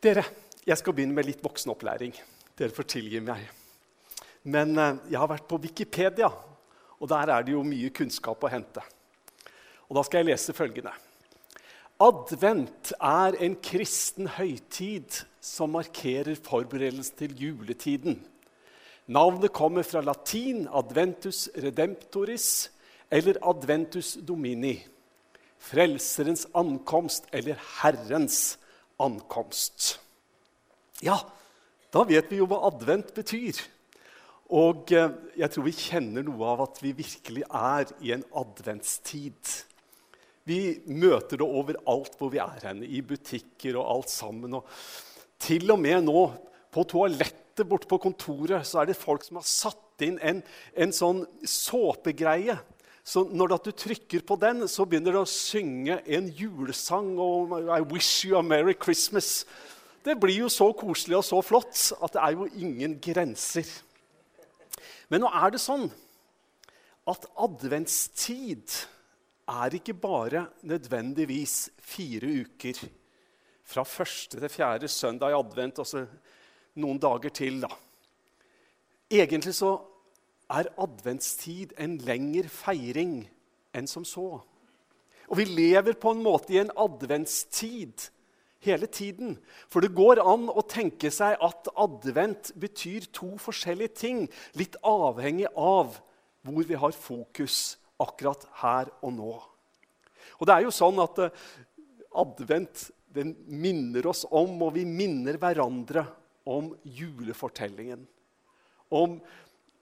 Dere, jeg skal begynne med litt voksenopplæring. Dere får tilgi meg. Men eh, jeg har vært på Wikipedia, og der er det jo mye kunnskap å hente. Og Da skal jeg lese følgende. Advent er en kristen høytid som markerer forberedelsen til juletiden. Navnet kommer fra latin 'adventus redemptoris' eller 'adventus domini'. Frelserens ankomst eller Herrens ankomst. Ja, da vet vi jo hva advent betyr. Og eh, jeg tror vi kjenner noe av at vi virkelig er i en adventstid. Vi møter det overalt hvor vi er henne, i butikker og alt sammen. Og til og med nå på toalettet borte på kontoret så er det folk som har satt inn en, en sånn såpegreie. Så når du trykker på den, så begynner det å synge en julesang og I wish you a merry Christmas. Det blir jo så koselig og så flott at det er jo ingen grenser. Men nå er det sånn at adventstid er ikke bare nødvendigvis fire uker. Fra første til fjerde søndag i advent, altså noen dager til. da. Egentlig så er adventstid en lengre feiring enn som så. Og vi lever på en måte i en adventstid hele tiden. For det går an å tenke seg at advent betyr to forskjellige ting, litt avhengig av hvor vi har fokus akkurat her og nå. Og det er jo sånn at uh, advent den minner oss om, og vi minner hverandre om julefortellingen. Om,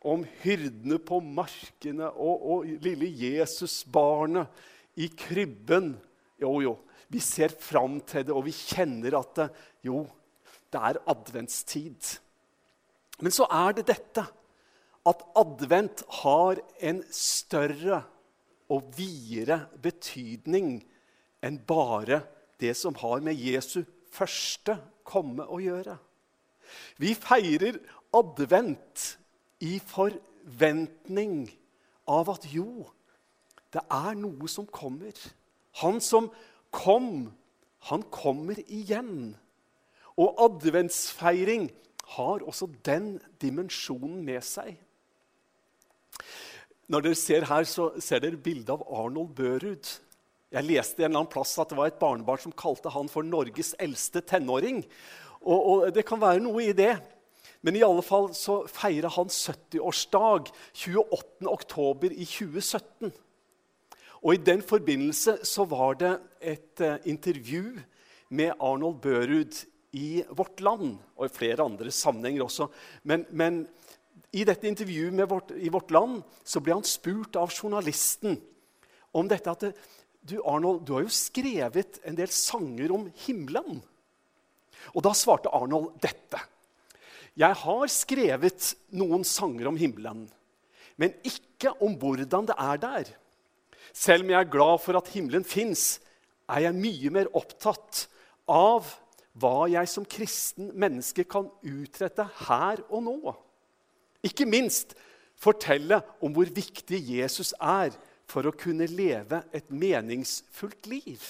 om hyrdene på markene og, og lille Jesusbarnet i krybben. Jo, jo, vi ser fram til det, og vi kjenner at det, jo, det er adventstid. Men så er det dette at advent har en større og videre betydning enn bare det som har med Jesu første komme å gjøre. Vi feirer advent i forventning av at jo, det er noe som kommer. Han som kom, han kommer igjen. Og adventsfeiring har også den dimensjonen med seg. Når dere ser her, så ser dere bildet av Arnold Børud. Jeg leste en eller annen plass at det var et barnebarn som kalte han for Norges eldste tenåring. Og, og Det kan være noe i det. Men i alle fall så feira han 70-årsdag 28.10. i 2017. Og I den forbindelse så var det et uh, intervju med Arnold Børud i Vårt Land, og i flere andre sammenhenger også. Men, men i dette intervjuet vårt, i Vårt Land så ble han spurt av journalisten om dette at du, Arnold, du har jo skrevet en del sanger om himmelen. Og da svarte Arnold dette. Jeg har skrevet noen sanger om himmelen, men ikke om hvordan det er der. Selv om jeg er glad for at himmelen fins, er jeg mye mer opptatt av hva jeg som kristen menneske kan utrette her og nå. Ikke minst fortelle om hvor viktig Jesus er for å kunne leve et meningsfullt liv.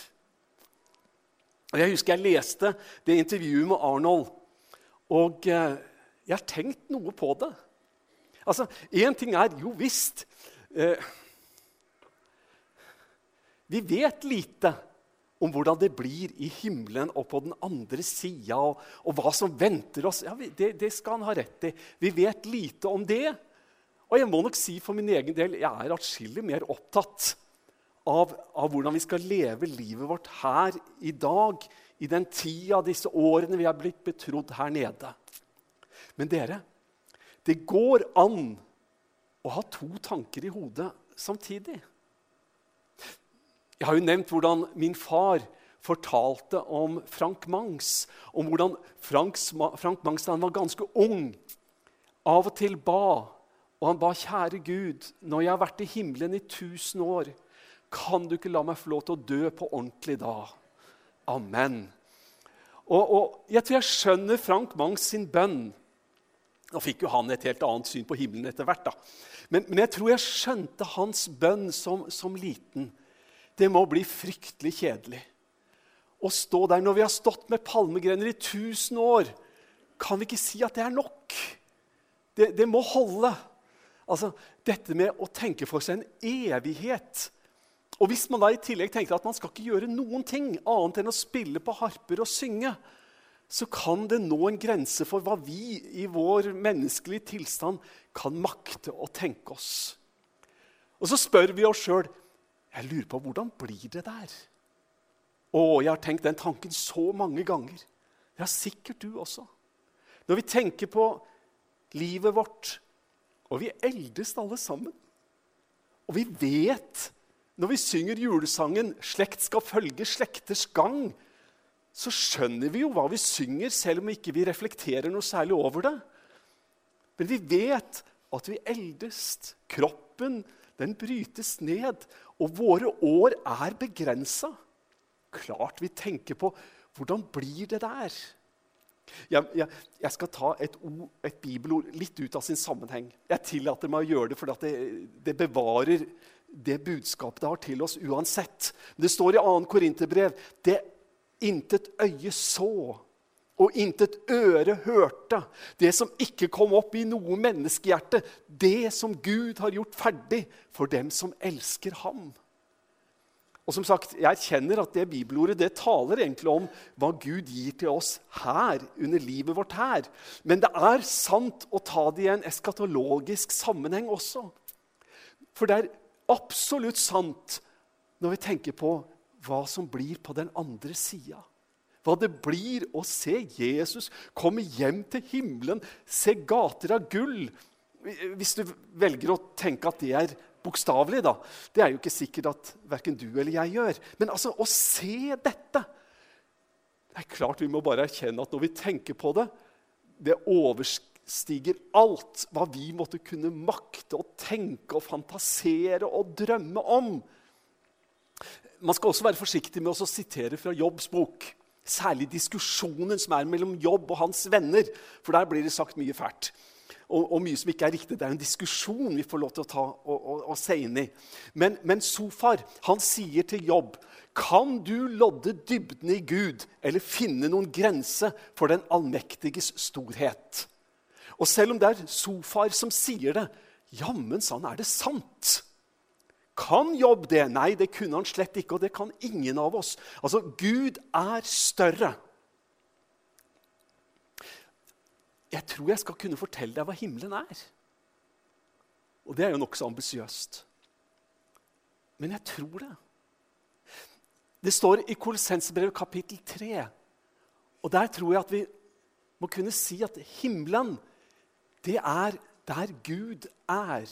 Jeg husker jeg leste det intervjuet med Arnold, og eh, jeg har tenkt noe på det. Altså, Én ting er jo visst eh, Vi vet lite om hvordan det blir i himmelen og på den andre sida, og, og, hva som venter oss. Ja, det, det, skal han ha rett i. Vi vet lite om det. Og jeg må nok si for min egen del jeg er atskillig mer opptatt av, av, hvordan vi skal leve livet vårt her i dag, i den tida, disse årene vi er blitt betrodd her nede. Men dere, det går an å ha to tanker i hodet samtidig. Jeg har jo nevnt hvordan min far fortalte om Frank Mangs. Om hvordan Frank Mangs da han var ganske ung, av og til ba. Og han ba, 'Kjære Gud, når jeg har vært i himmelen i tusen år, kan du ikke la meg få lov til å dø på ordentlig da?' Amen. Og, og Jeg tror jeg skjønner Frank Mangs sin bønn. Nå fikk jo han et helt annet syn på himmelen etter hvert. da. Men, men jeg tror jeg skjønte hans bønn som, som liten. Det må bli fryktelig kjedelig å stå der når vi har stått med palmegrener i 1000 år, kan vi ikke si at det er nok. Det, det må holde. Altså, Dette med å tenke for seg en evighet. Og hvis man da i tillegg tenker at man skal ikke gjøre noen ting annet enn å spille på harper og synge, så kan det nå en grense for hva vi i vår menneskelige tilstand kan makte å tenke oss. Og så spør vi oss sjøl jeg lurer på hvordan blir det der. Å, jeg har tenkt den tanken så mange ganger. Ja, sikkert du også. Når vi tenker på livet vårt, og vi eldes alle sammen Og vi vet, når vi synger julesangen 'Slekt skal følge slekters gang', så skjønner vi jo hva vi synger, selv om ikke vi ikke reflekterer noe særlig over det. Men vi vet at vi eldes. Kroppen den brytes ned, og våre år er begrensa. Klart vi tenker på hvordan blir det der? Jeg, jeg, jeg skal ta et, ord, et, bibelord litt ut av sin sammenheng. Jeg tillater meg å gjøre det fordi det, det, bevarer det budskapet det har til oss uansett. Det står i 2. Korinterbrev det intet øye så og intet øre hørte, det som ikke kom opp i noe menneskehjerte, det som Gud har gjort ferdig for dem som elsker ham. Og som sagt, Jeg kjenner at det bibelordet det taler egentlig om hva Gud gir til oss her, under livet vårt her. Men det er sant å ta det i en eskatologisk sammenheng også. For det er absolutt sant når vi tenker på hva som blir på den andre sida. Hva det blir å se Jesus komme hjem til himmelen, se gater av gull. Hvis du velger å tenke at det er bokstavelig, da. Det er jo ikke sikkert at verken du eller jeg gjør. Men altså, å se dette Det er klart vi må bare erkjenne at når vi tenker på det, det overstiger alt hva vi måtte kunne makte å tenke og fantasere og drømme om. Man skal også være forsiktig med å sitere fra Jobbs bok. Særlig diskusjonen som er mellom Jobb og hans venner. For der blir det sagt mye fælt. Og, og, mye som ikke er riktig. Det er en diskusjon vi får lov til å ta og, og, og se inn i. Men, men Sofar han sier til Jobb kan du lodde dybden i Gud eller finne noen grense for den allmektiges storhet? Og selv om det er Sofar som sier det, jammen sann er det sant. Kan Jobb det? Nei, det kunne han slett ikke, og det kan ingen av oss. Altså, Gud er større. Jeg tror jeg skal kunne fortelle deg hva himmelen er. Og det er jo nokså ambisiøst. Men jeg tror det. Det står i Kolsensbrevet kapittel 3. Og der tror jeg at vi må kunne si at himmelen, det er der Gud er.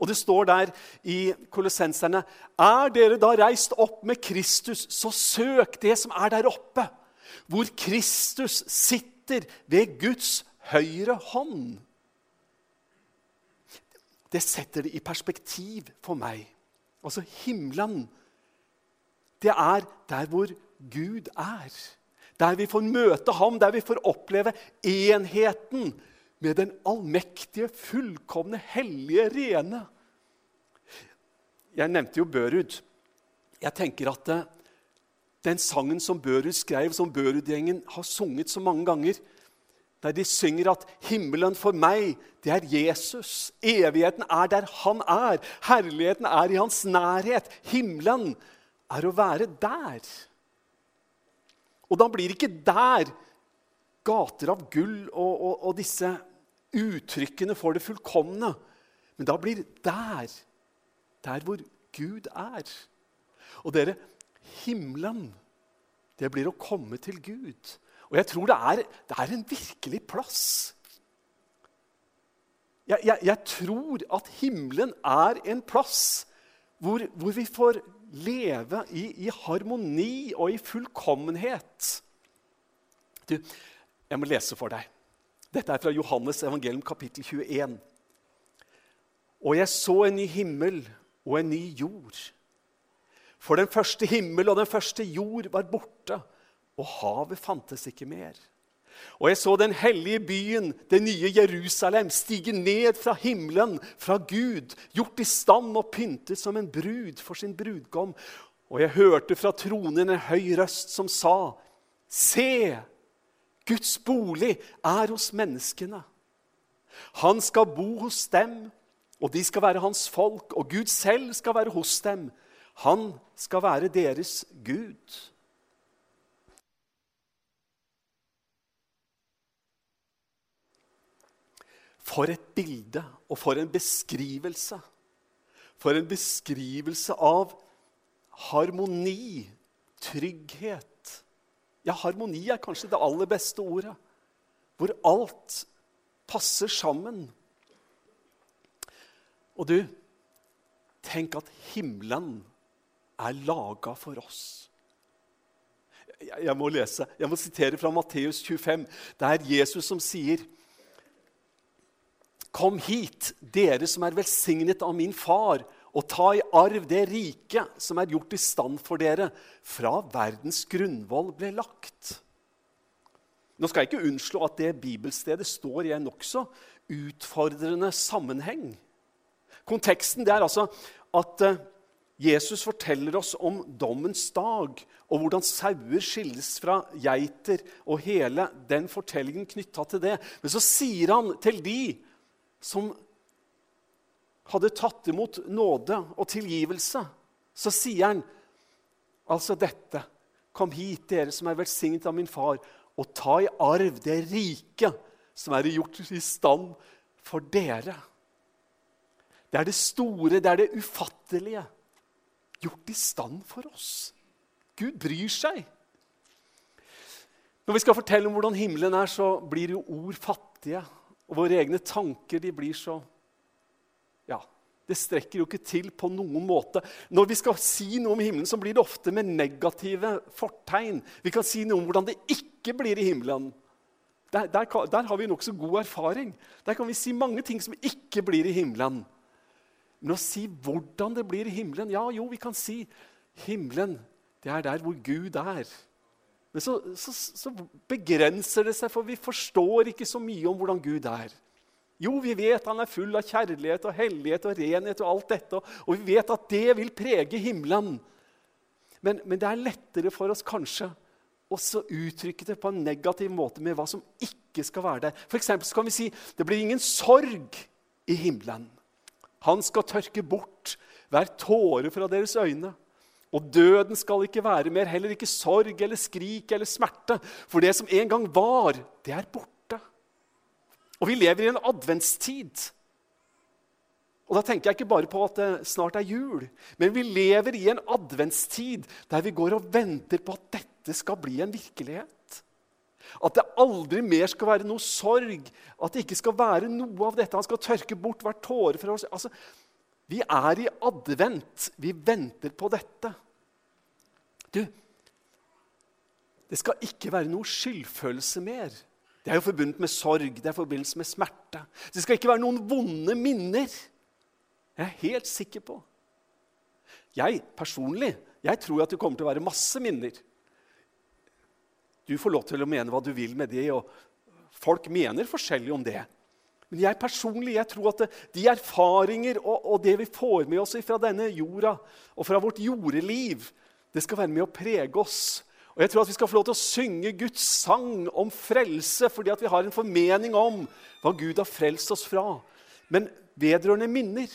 Og det står der i kolossenserne Er dere da reist opp med Kristus, så søk det som er der oppe, hvor Kristus sitter ved Guds høyre hånd. Det setter det i perspektiv for meg. Altså himmelen. Det er der hvor Gud er. Der vi får møte ham, der vi får oppleve enheten med den allmektige, fullkomne, hellige, rene. Jeg nevnte jo Børud. Jeg tenker at eh, den sangen som Børud skrev, som Børud-gjengen har sunget så mange ganger, der de synger at 'himmelen for meg, det er Jesus'. Evigheten er der han er. Herligheten er i hans nærhet. Himmelen er å være der. Og da blir ikke der gater av gull og, og, og disse uttrykkene for det fullkomne. Men da blir der der hvor Gud er. Og dere, himmelen, det blir å komme til Gud. Og jeg tror det er, det er en virkelig plass. Jeg, jeg, jeg, tror at himmelen er en plass hvor, hvor vi får leve i, i, harmoni og i fullkommenhet. Du, jeg må lese for deg. Dette er fra Johannes evangelium kapittel 21. Og jeg så en ny himmel og en ny jord. For den første himmel og den første jord var borte, og havet fantes ikke mer. Og jeg så den hellige byen, det nye Jerusalem, stige ned fra himmelen, fra Gud, gjort i stand og pyntet som en brud for sin brudgom. Og jeg hørte fra tronen en høy røst som sa, Se, Guds bolig er hos menneskene. Han skal bo hos dem, og de skal være hans folk, og Gud selv skal være hos dem. Han skal være deres Gud. For et bilde og for en beskrivelse. For en beskrivelse av harmoni, trygghet. Ja, harmoni er kanskje det aller beste ordet. Hvor alt passer sammen. Og du, tenk at himmelen er laga for oss. Jeg, jeg må lese, jeg må sitere fra Matteus 25. Det er Jesus som sier Kom hit, dere som er velsignet av min far, og ta i arv det riket som er gjort i stand for dere fra verdens grunnvoll ble lagt. Nå skal jeg ikke unnslå at det bibelstedet står i en nokså utfordrende sammenheng. Konteksten det er altså at eh, Jesus forteller oss om dommens dag og hvordan sauer skilles fra geiter, og hele den fortellingen knytta til det. Men så sier han til de som hadde tatt imot nåde og tilgivelse, så sier han altså dette Kom hit, dere som er velsignet av min far, og ta i arv det rike som er gjort i stand for dere. Det er det store, det er det ufattelige. Gjort i stand for oss. Gud bryr seg. Når vi skal fortelle om hvordan himmelen er, så blir jo ord fattige. Og våre egne tanker de blir så Ja, det strekker jo ikke til på noen måte. Når vi skal si noe om himmelen, så blir det ofte med negative fortegn. Vi kan si noe om hvordan det ikke blir i himmelen. Der, der, der har vi nokså god erfaring. Der kan vi si mange ting som ikke blir i himmelen. Men å si hvordan det blir i himmelen Ja, jo, vi kan si himmelen, det er der hvor Gud er. Men så, så, så, begrenser det seg, for vi forstår ikke så mye om hvordan Gud er. Jo, vi vet han er full av kjærlighet og hellighet og renhet, og alt dette, og vi vet at det vil prege himmelen. Men, men det er lettere for oss kanskje å uttrykke det på en negativ måte med hva som ikke skal være der. For så kan vi si det blir ingen sorg i himmelen. Han skal tørke bort hver tåre fra deres øyne. Og døden skal ikke være mer, heller ikke sorg eller skrik eller smerte. For det som en gang var, det er borte. Og vi lever i en adventstid. Og da tenker jeg ikke bare på at det snart er jul, men vi lever i en adventstid der vi går og venter på at dette skal bli en virkelighet. At det aldri mer skal være noe sorg, at det ikke skal være noe av dette. Han skal tørke bort hver tåre fra oss. Altså, vi er i advent. Vi venter på dette. Du, det skal ikke være noe skyldfølelse mer. Det er jo forbundet med sorg, det er forbundet med smerte. Det skal ikke være noen vonde minner. Jeg er helt sikker på. Jeg personlig jeg tror at det kommer til å være masse minner. Du får lov til å mene hva du vil med det, og folk mener forskjellig om det. Men jeg personlig jeg tror at de erfaringer og, og, det vi får med oss fra denne jorda og fra vårt jordeliv, det skal være med å prege oss. Og jeg tror at Vi skal få lov til å synge Guds sang om frelse fordi at vi har en formening om hva Gud har frelst oss fra. Men vedrørende minner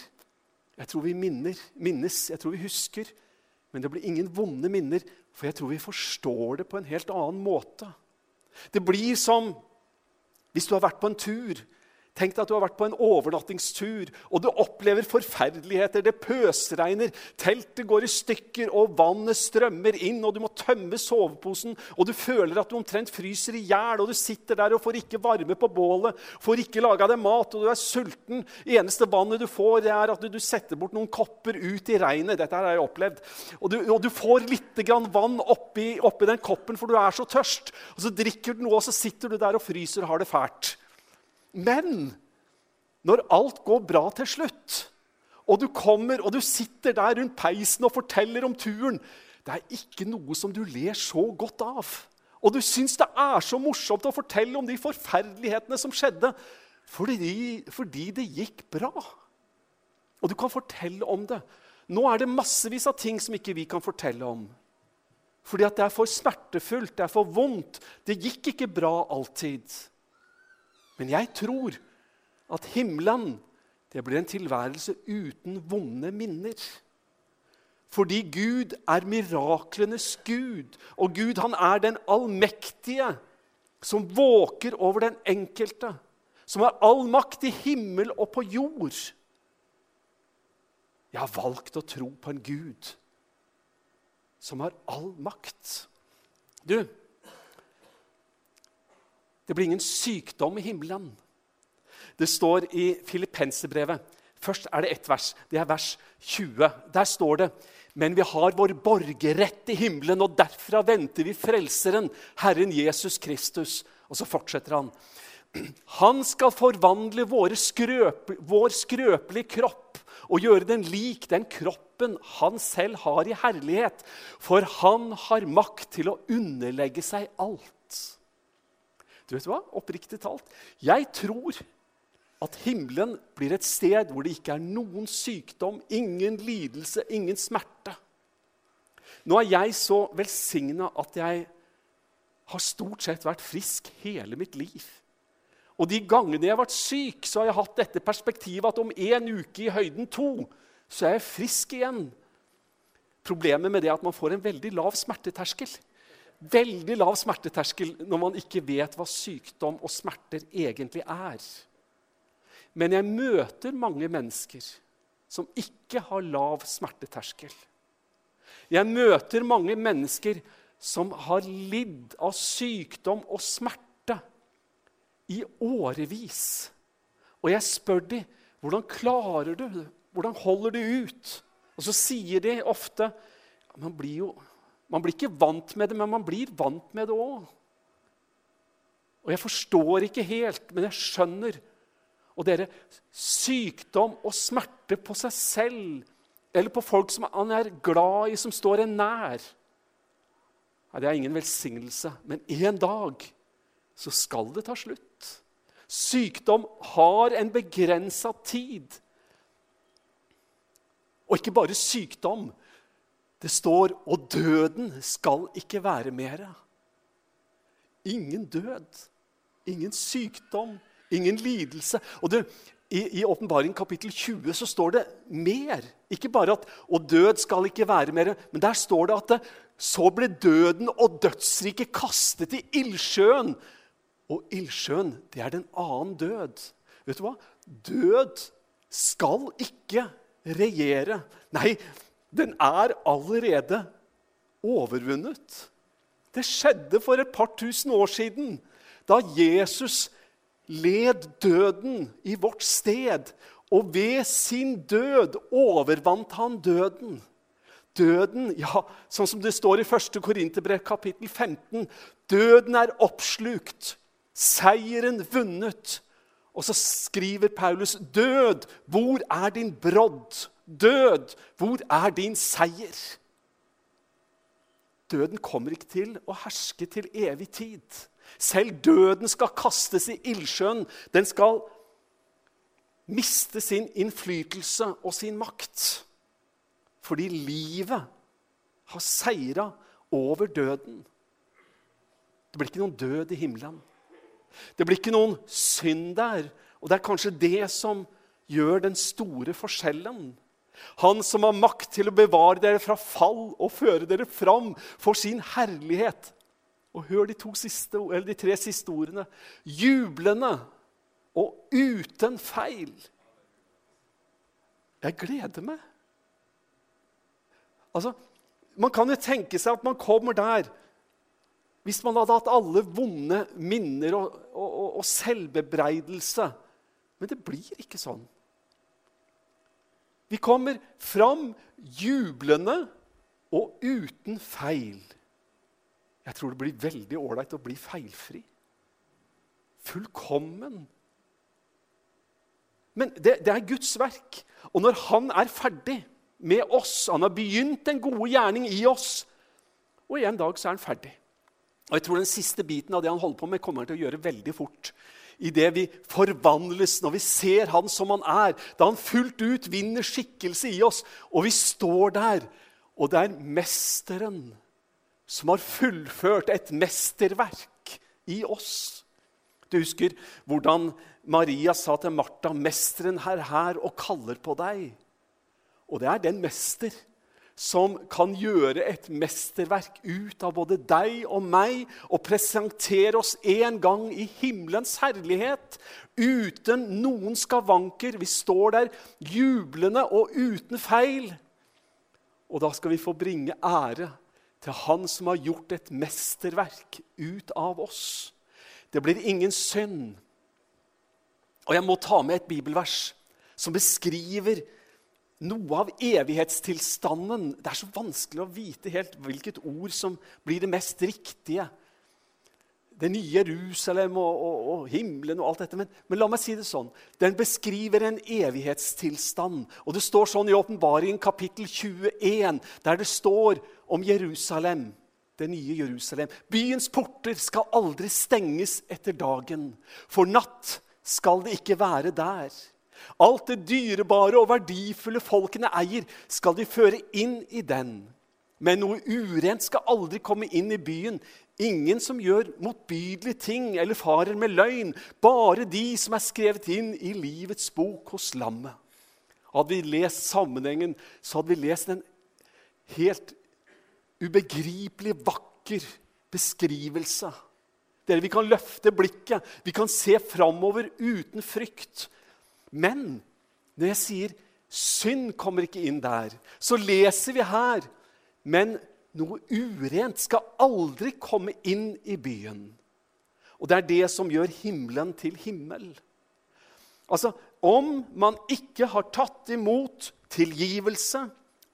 Jeg tror vi minner, minnes, jeg tror vi husker. Men det blir ingen vonde minner, for jeg tror vi forstår det på en helt annen måte. Det blir som hvis du har vært på en tur Tenk deg at du har vært på en overnattingstur, og du opplever forferdeligheter. Det pøsregner, teltet går i stykker, og vannet strømmer inn, og du må tømme soveposen, og du føler at du omtrent fryser i hjel, og du sitter der og får ikke varme på bålet, får ikke laga deg mat, og du er sulten. Det Eneste vannet du får, det er at du, setter bort noen kopper ut i regnet. Dette har jeg opplevd. Og du, og du får litt vann oppi, oppi den koppen, for du er så tørst. Og så drikker du noe, og så sitter du der og fryser og har det fælt. Men når alt går bra til slutt, og du kommer og du sitter der rundt peisen og forteller om turen Det er ikke noe som du ler så godt av. Og du syns det er så morsomt å fortelle om de forferdelighetene som skjedde, fordi, fordi det gikk bra. Og du kan fortelle om det Nå er det massevis av ting som ikke vi kan fortelle om. Fordi at det er for smertefullt, det er for vondt. Det gikk ikke bra alltid. Men jeg tror at himmelen det blir en tilværelse uten vonde minner. Fordi Gud er miraklenes Gud, og Gud han er den allmektige som våker over den enkelte, som har all makt i himmel og på jord. Jeg har valgt å tro på en Gud som har all makt. Du, det blir ingen sykdom i himmelen. Det står i Filippensebrevet. Først er det ett vers. Det er vers 20. Der står det men vi har vår borgerrett i himmelen, og derfra venter vi Frelseren, Herren Jesus Kristus. Og så fortsetter han. Han skal forvandle skrøp, vår skrøpelige kropp og gjøre den lik den kroppen han selv har i herlighet. For han har makt til å underlegge seg alt. Du vet hva? Oppriktig talt. Jeg tror at himmelen blir et sted hvor det ikke er noen sykdom, ingen lidelse, ingen smerte. Nå er jeg så velsigna at jeg har stort sett vært frisk hele mitt liv. Og de gangene jeg har vært syk, så har jeg hatt dette perspektivet at om en uke i høyden to, så er jeg frisk igjen. Problemet med det er at man får en veldig lav smerteterskel. Veldig lav smerteterskel når man ikke vet hva sykdom og smerter egentlig er. Men jeg møter mange mennesker som ikke har lav smerteterskel. Jeg møter mange mennesker som har lidd av sykdom og smerte i årevis. Og jeg spør dem hvordan klarer du det? Hvordan holder du ut? Og så sier de ofte man blir jo man blir ikke vant med det, men man blir vant med det òg. Og jeg forstår ikke helt, men jeg skjønner. Og dere, sykdom og smerte på seg selv eller på folk som han er glad i, som står en nær Nei, Det er ingen velsignelse, men en dag så skal det ta slutt. Sykdom har en begrensa tid. Og ikke bare sykdom. Det står 'og døden skal ikke være mere'. Ingen død, ingen sykdom, ingen lidelse. Og det, I Åpenbaring kapittel 20 så står det mer. Ikke bare at 'og død skal ikke være mere', men der står det at det, så ble døden og dødsriket kastet i ildsjøen. Og ildsjøen, det er den annen død. Vet du hva? Død skal ikke regjere. Nei, den er allerede overvunnet. Det skjedde for et par tusen år siden, da Jesus led døden i vårt sted. Og ved sin død overvant han døden. Døden, ja, sånn som det står i 1. Korinterbrev kapittel 15, døden er oppslukt Seieren vunnet. Og så skriver Paulus, 'Død, hvor er din brodd?' Død, hvor er din seier? Døden kommer ikke til å herske til evig tid. Selv døden skal kastes i ildsjøen. Den skal miste sin innflytelse og sin makt. Fordi livet har seira over døden. Det blir ikke noen død i himmelen. Det blir ikke noen synd der. Og det er kanskje det som gjør den store forskjellen. Han som har makt til å bevare dere fra fall og føre dere fram for sin herlighet. Og hør de, siste, de tre siste ordene. Jublende og uten feil. Jeg gleder meg. Altså, Man kan jo tenke seg at man kommer der hvis man hadde hatt alle vonde minner og, og, og, og selvbebreidelse. Men det blir ikke sånn. Vi kommer fram jublende og uten feil. Jeg tror det blir veldig ålreit å bli feilfri. Fullkommen. Men det, det, er Guds verk. Og når Han er ferdig med oss Han har begynt en gode gjerning i oss, og en dag så er han ferdig. Og jeg tror Den siste biten av det han holder på med, kommer han til å gjøre veldig fort. i det vi forvandles når vi ser Han som Han er, da Han fullt ut vinner skikkelse i oss, og vi står der, og det er Mesteren som har fullført et mesterverk i oss. Du husker hvordan Maria sa til Martha, 'Mesteren er her og kaller på deg.' Og det er den mester som kan gjøre et mesterverk ut av både deg og meg og presentere oss en gang i himmelens herlighet uten noen skavanker. Vi står der jublende og uten feil. Og da skal vi få bringe ære til Han som har gjort et mesterverk ut av oss. Det blir ingen synd. Og jeg må ta med et bibelvers som beskriver noe av evighetstilstanden. Det er så vanskelig å vite helt hvilket ord som blir det mest riktige. Det nye Jerusalem og, og, og himmelen og alt dette. Men, men, la meg si det sånn. Den beskriver en evighetstilstand. Og det står sånn i Åpenbaringen kapittel 21, der det står om Jerusalem. Det nye Jerusalem. Byens porter skal aldri stenges etter dagen, for natt skal det ikke være der. Alt det dyrebare og verdifulle folkene eier, skal de føre inn i den. Men noe urent skal aldri komme inn i byen. Ingen som gjør motbydelige ting eller farer med løgn. Bare de som er skrevet inn i livets bok hos lammet. Hadde vi lest sammenhengen, så hadde vi lest en helt ubegripelig vakker beskrivelse. Dere, Vi kan løfte blikket, vi kan se framover uten frykt. Men når jeg sier synd kommer ikke inn der, så leser vi her Men noe urent skal aldri komme inn i byen. Og det er det som gjør himmelen til himmel. Altså, om man ikke har tatt imot tilgivelse,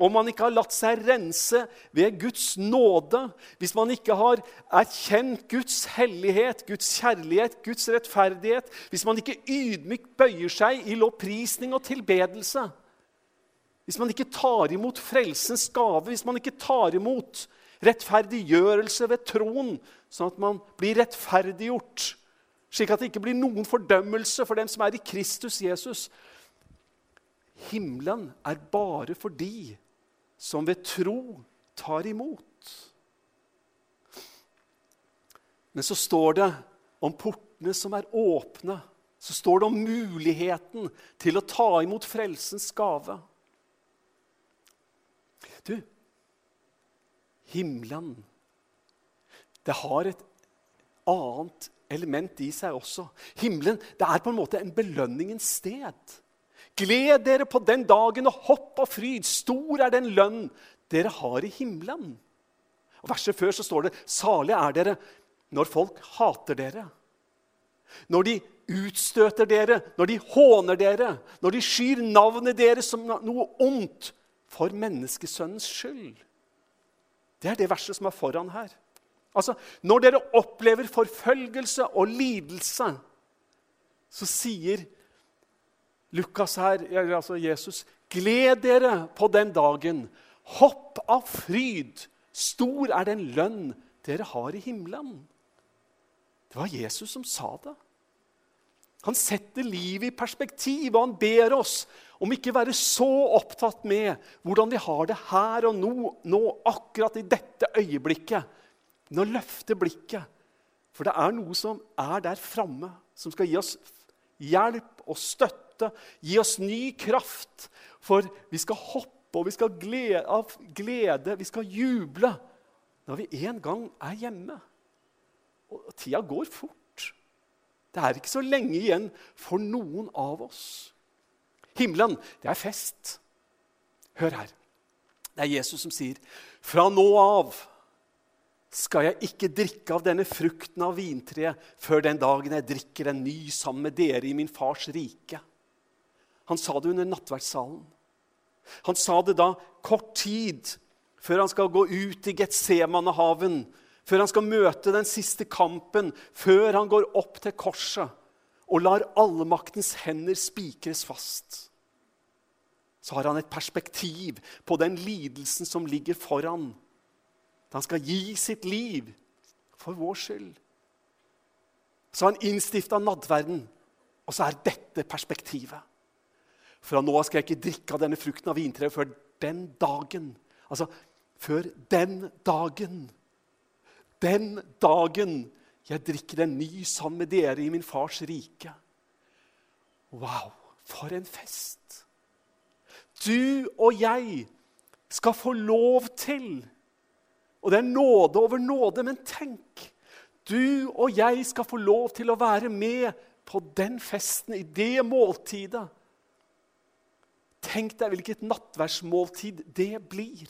om man ikke har latt seg rense ved Guds nåde, hvis man ikke har erkjent Guds hellighet, Guds kjærlighet, Guds rettferdighet, hvis man ikke ydmykt bøyer seg i lovprisning og tilbedelse, hvis man ikke tar imot frelsens gave, hvis man ikke tar imot rettferdiggjørelse ved troen, sånn at man blir rettferdiggjort, slik at det ikke blir noen fordømmelse for dem som er i Kristus Jesus Himmelen er bare for de som ved tro tar imot. Men så står det om portene som er åpne. Så står det om muligheten til å ta imot frelsens gave. Du, himmelen Det har et annet element i seg også. Himmelen det er på en måte en belønningens sted. Gled dere på den dagen og hopp og fryd. Stor er den lønn dere har i himmelen. Og Verset før så står det salige er dere når folk hater dere. Når de utstøter dere, når de håner dere, når de skyr navnet deres som noe ondt for menneskesønnens skyld. Det er det verset som er foran her. Altså, Når dere opplever forfølgelse og lidelse, så sier Lukas her, altså Jesus, gled dere på den dagen. Hopp av fryd. Stor er den lønn dere har i himmelen. Det var Jesus som sa det. Han setter livet i perspektiv, og han ber oss om ikke være så opptatt med hvordan vi har det her og nå, nå akkurat i dette øyeblikket, men å løfte blikket. For det er noe som er der framme, som skal gi oss hjelp og støtte støtte. Gi oss ny kraft, for vi skal hoppe og vi skal glede, av glede, vi skal juble når vi en gang er hjemme. Og tida går fort. Det er ikke så lenge igjen for noen av oss. Himmelen, det er fest. Hør her. Det er Jesus som sier, 'Fra nå av skal jeg ikke drikke av denne frukten av vintreet før den dagen jeg drikker en ny sammen med dere i min fars rike.' Han sa det under nattverdssalen. Han sa det da kort tid før han skal gå ut i Getsemanehaven, før han skal møte den siste kampen, før han går opp til korset og lar allmaktens hender spikres fast. Så har han et perspektiv på den lidelsen som ligger foran. Han skal gi sitt liv for vår skyld. Så har han innstifta nattverden. Og så er dette perspektivet. Fra nå av skal jeg ikke drikke av denne frukten av vintreet før den dagen. Altså før den dagen. Den dagen jeg drikker en ny sammen med dere i min fars rike. Wow, for en fest! Du og jeg skal få lov til Og det er nåde over nåde, men tenk Du og jeg skal få lov til å være med på den festen, i det måltidet. Tenk deg hvilket nattverdsmåltid det blir.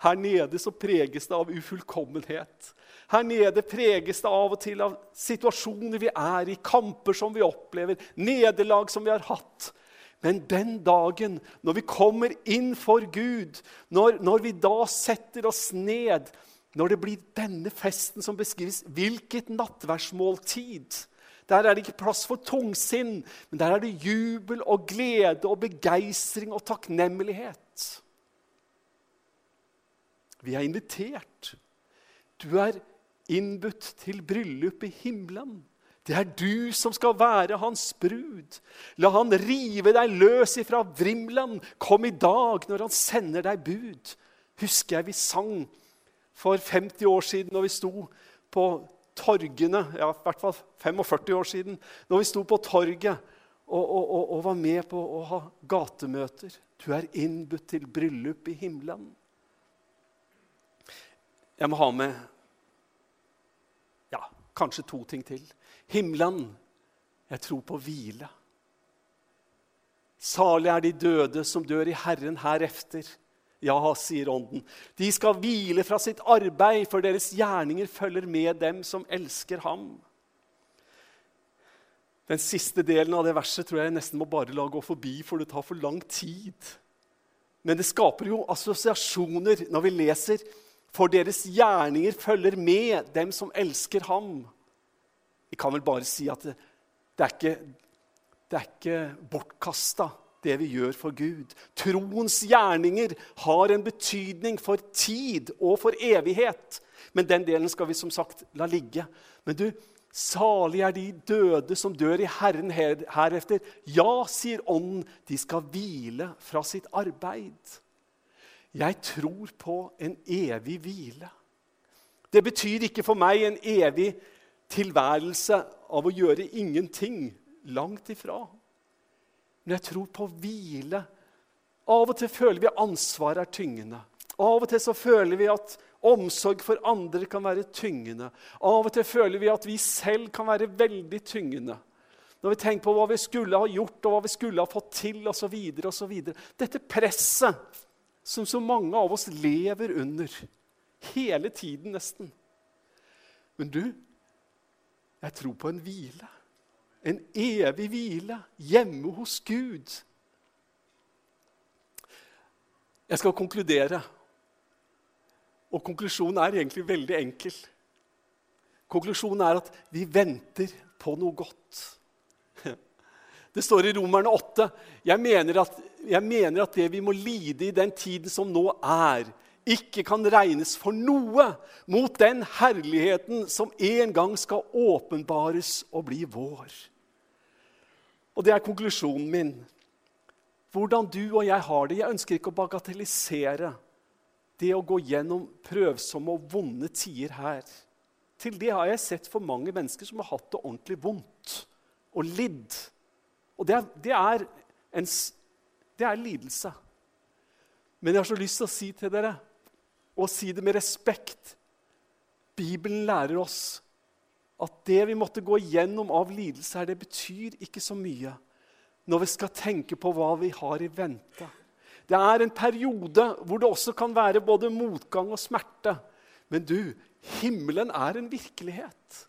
Her nede så preges det av ufullkommenhet. Her nede preges det av og til av situasjoner vi er i, kamper som vi opplever, nederlag som vi har hatt. Men den dagen når vi kommer inn for Gud, når, når vi da setter oss ned, når det blir denne festen som beskrives, hvilket nattverdsmåltid! Der er det ikke plass for tungsinn, men der er det jubel og glede og begeistring og takknemlighet. Vi er invitert. Du er innbudt til bryllup i himmelen. Det er du som skal være hans brud. La han rive deg løs ifra vrimelen. Kom i dag når han sender deg bud. Husker jeg vi sang for 50 år siden når vi sto på torgene, ja, i hvert fall 45 år siden, når vi sto på torget og, og, og, og var med på å ha gatemøter. Du er innbudt til bryllup i himmelen. Jeg må ha med ja, kanskje to ting til. Himmelen. Jeg tror på hvile. Salig er de døde som dør i Herren herefter. Ja, sier Ånden. De skal hvile fra sitt arbeid, for deres gjerninger følger med dem som elsker ham. Den siste delen av det verset tror jeg nesten må bare la gå forbi, for det tar for lang tid. Men det skaper jo assosiasjoner når vi leser for deres gjerninger følger med dem som elsker ham. Vi kan vel bare si at det, det er ikke, det ikke bortkasta det vi gjør for Gud. Troens gjerninger har en betydning for tid og for evighet. Men den delen skal vi som sagt la ligge. Men du, salig er de døde som dør i Herren herefter. Ja, sier Ånden, de skal hvile fra sitt arbeid. Jeg tror på en evig hvile. Det betyr ikke for meg en evig tilværelse av å gjøre ingenting. Langt ifra. Men jeg tror på hvile. Av og til føler vi ansvaret er tyngende. Av og til så føler vi at omsorg for andre kan være tyngende. Av og til føler vi at vi selv kan være veldig tyngende. Når vi tenker på hva vi skulle ha gjort, og hva vi skulle ha fått til osv. Dette presset som så mange av oss lever under. Hele tiden, nesten. Men du, jeg tror på en hvile. En evig hvile hjemme hos Gud. Jeg skal konkludere. Og konklusjonen er egentlig veldig enkel. Konklusjonen er at vi venter på noe godt. Det står i Romerne 8. Jeg mener, at, jeg mener at det vi må lide i den tiden som nå er, ikke kan regnes for noe mot den herligheten som en gang skal åpenbares og bli vår. Og det er konklusjonen min. Hvordan du og jeg har det. Jeg ønsker ikke å bagatellisere det å gå gjennom prøvsomme og vonde tider her. Til det har jeg sett for mange mennesker som har hatt det ordentlig vondt og lidd. Og det er, det er, en, det er lidelse. Men jeg har så lyst til å si til dere, og si det med respekt Bibelen lærer oss at det vi måtte gå igjennom av lidelser, det betyr ikke så mye når vi skal tenke på hva vi har i vente. Det er en periode hvor det også kan være både motgang og smerte. Men du, himmelen er en virkelighet.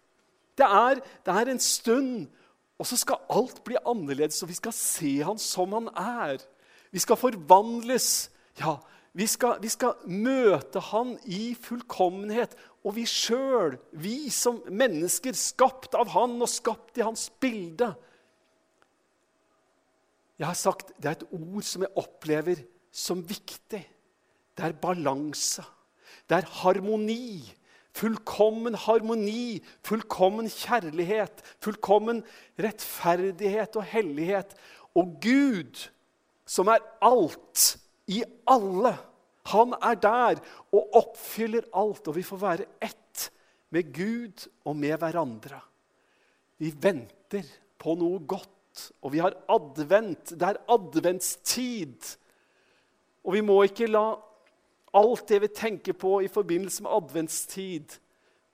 Det er, det er en stund, og så skal alt bli annerledes, og vi skal se han som han er. Vi skal forvandles. Ja, vi skal, vi skal møte han i fullkommenhet. Og vi sjøl, vi som mennesker skapt av Han og skapt i Hans bilde Jeg har sagt det er et ord som jeg opplever som viktig. Det er balanse. Det er harmoni. fullkommen harmoni, fullkommen kjærlighet, fullkommen rettferdighet og hellighet. Og Gud, som er alt i alle, han er der og oppfyller alt. Og vi får være ett med Gud og med hverandre. Vi venter på noe godt, og vi har advent. Det er adventstid. Og vi må ikke la alt det vi tenker på i forbindelse med adventstid,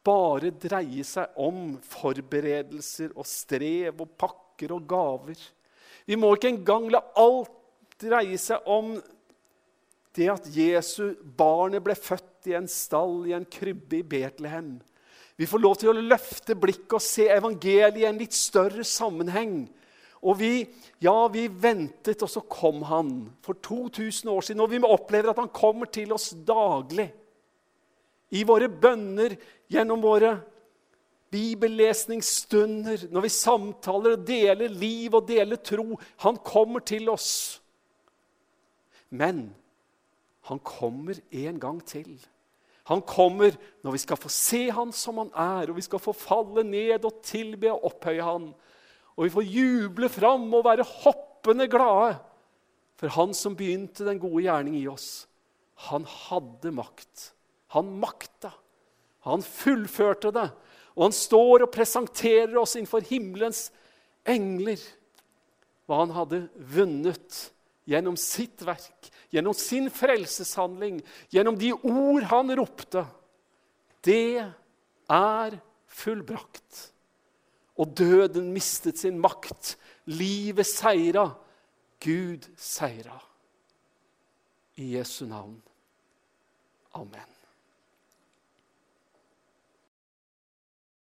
bare dreie seg om forberedelser og strev og pakker og gaver. Vi må ikke engang la alt dreie seg om det at Jesu barnet ble født i en stall i en krybbe i Betlehem. Vi får lov til å løfte blikket og se evangeliet i en litt større sammenheng. Og vi, ja, vi ventet, og så kom han for 2000 år siden. Og vi opplever at han kommer til oss daglig. I våre bønner, gjennom våre bibellesningsstunder, når vi samtaler og deler liv og deler tro. Han kommer til oss. Men han kommer en gang til. Han kommer når vi skal få se han som han er, og vi skal få falle ned og tilbe og opphøye han. Og vi får juble fram og være hoppende glade. For han som begynte den gode gjerning i oss, han hadde makt. Han makta. Han fullførte det. Og han står og presenterer oss innenfor himmelens engler hva han hadde vunnet gjennom sitt verk, gjennom sin frelseshandling, gjennom de ord han ropte. Det er fullbrakt. Og døden mistet sin makt. Livet seira. Gud seira. I Jesu navn. Amen.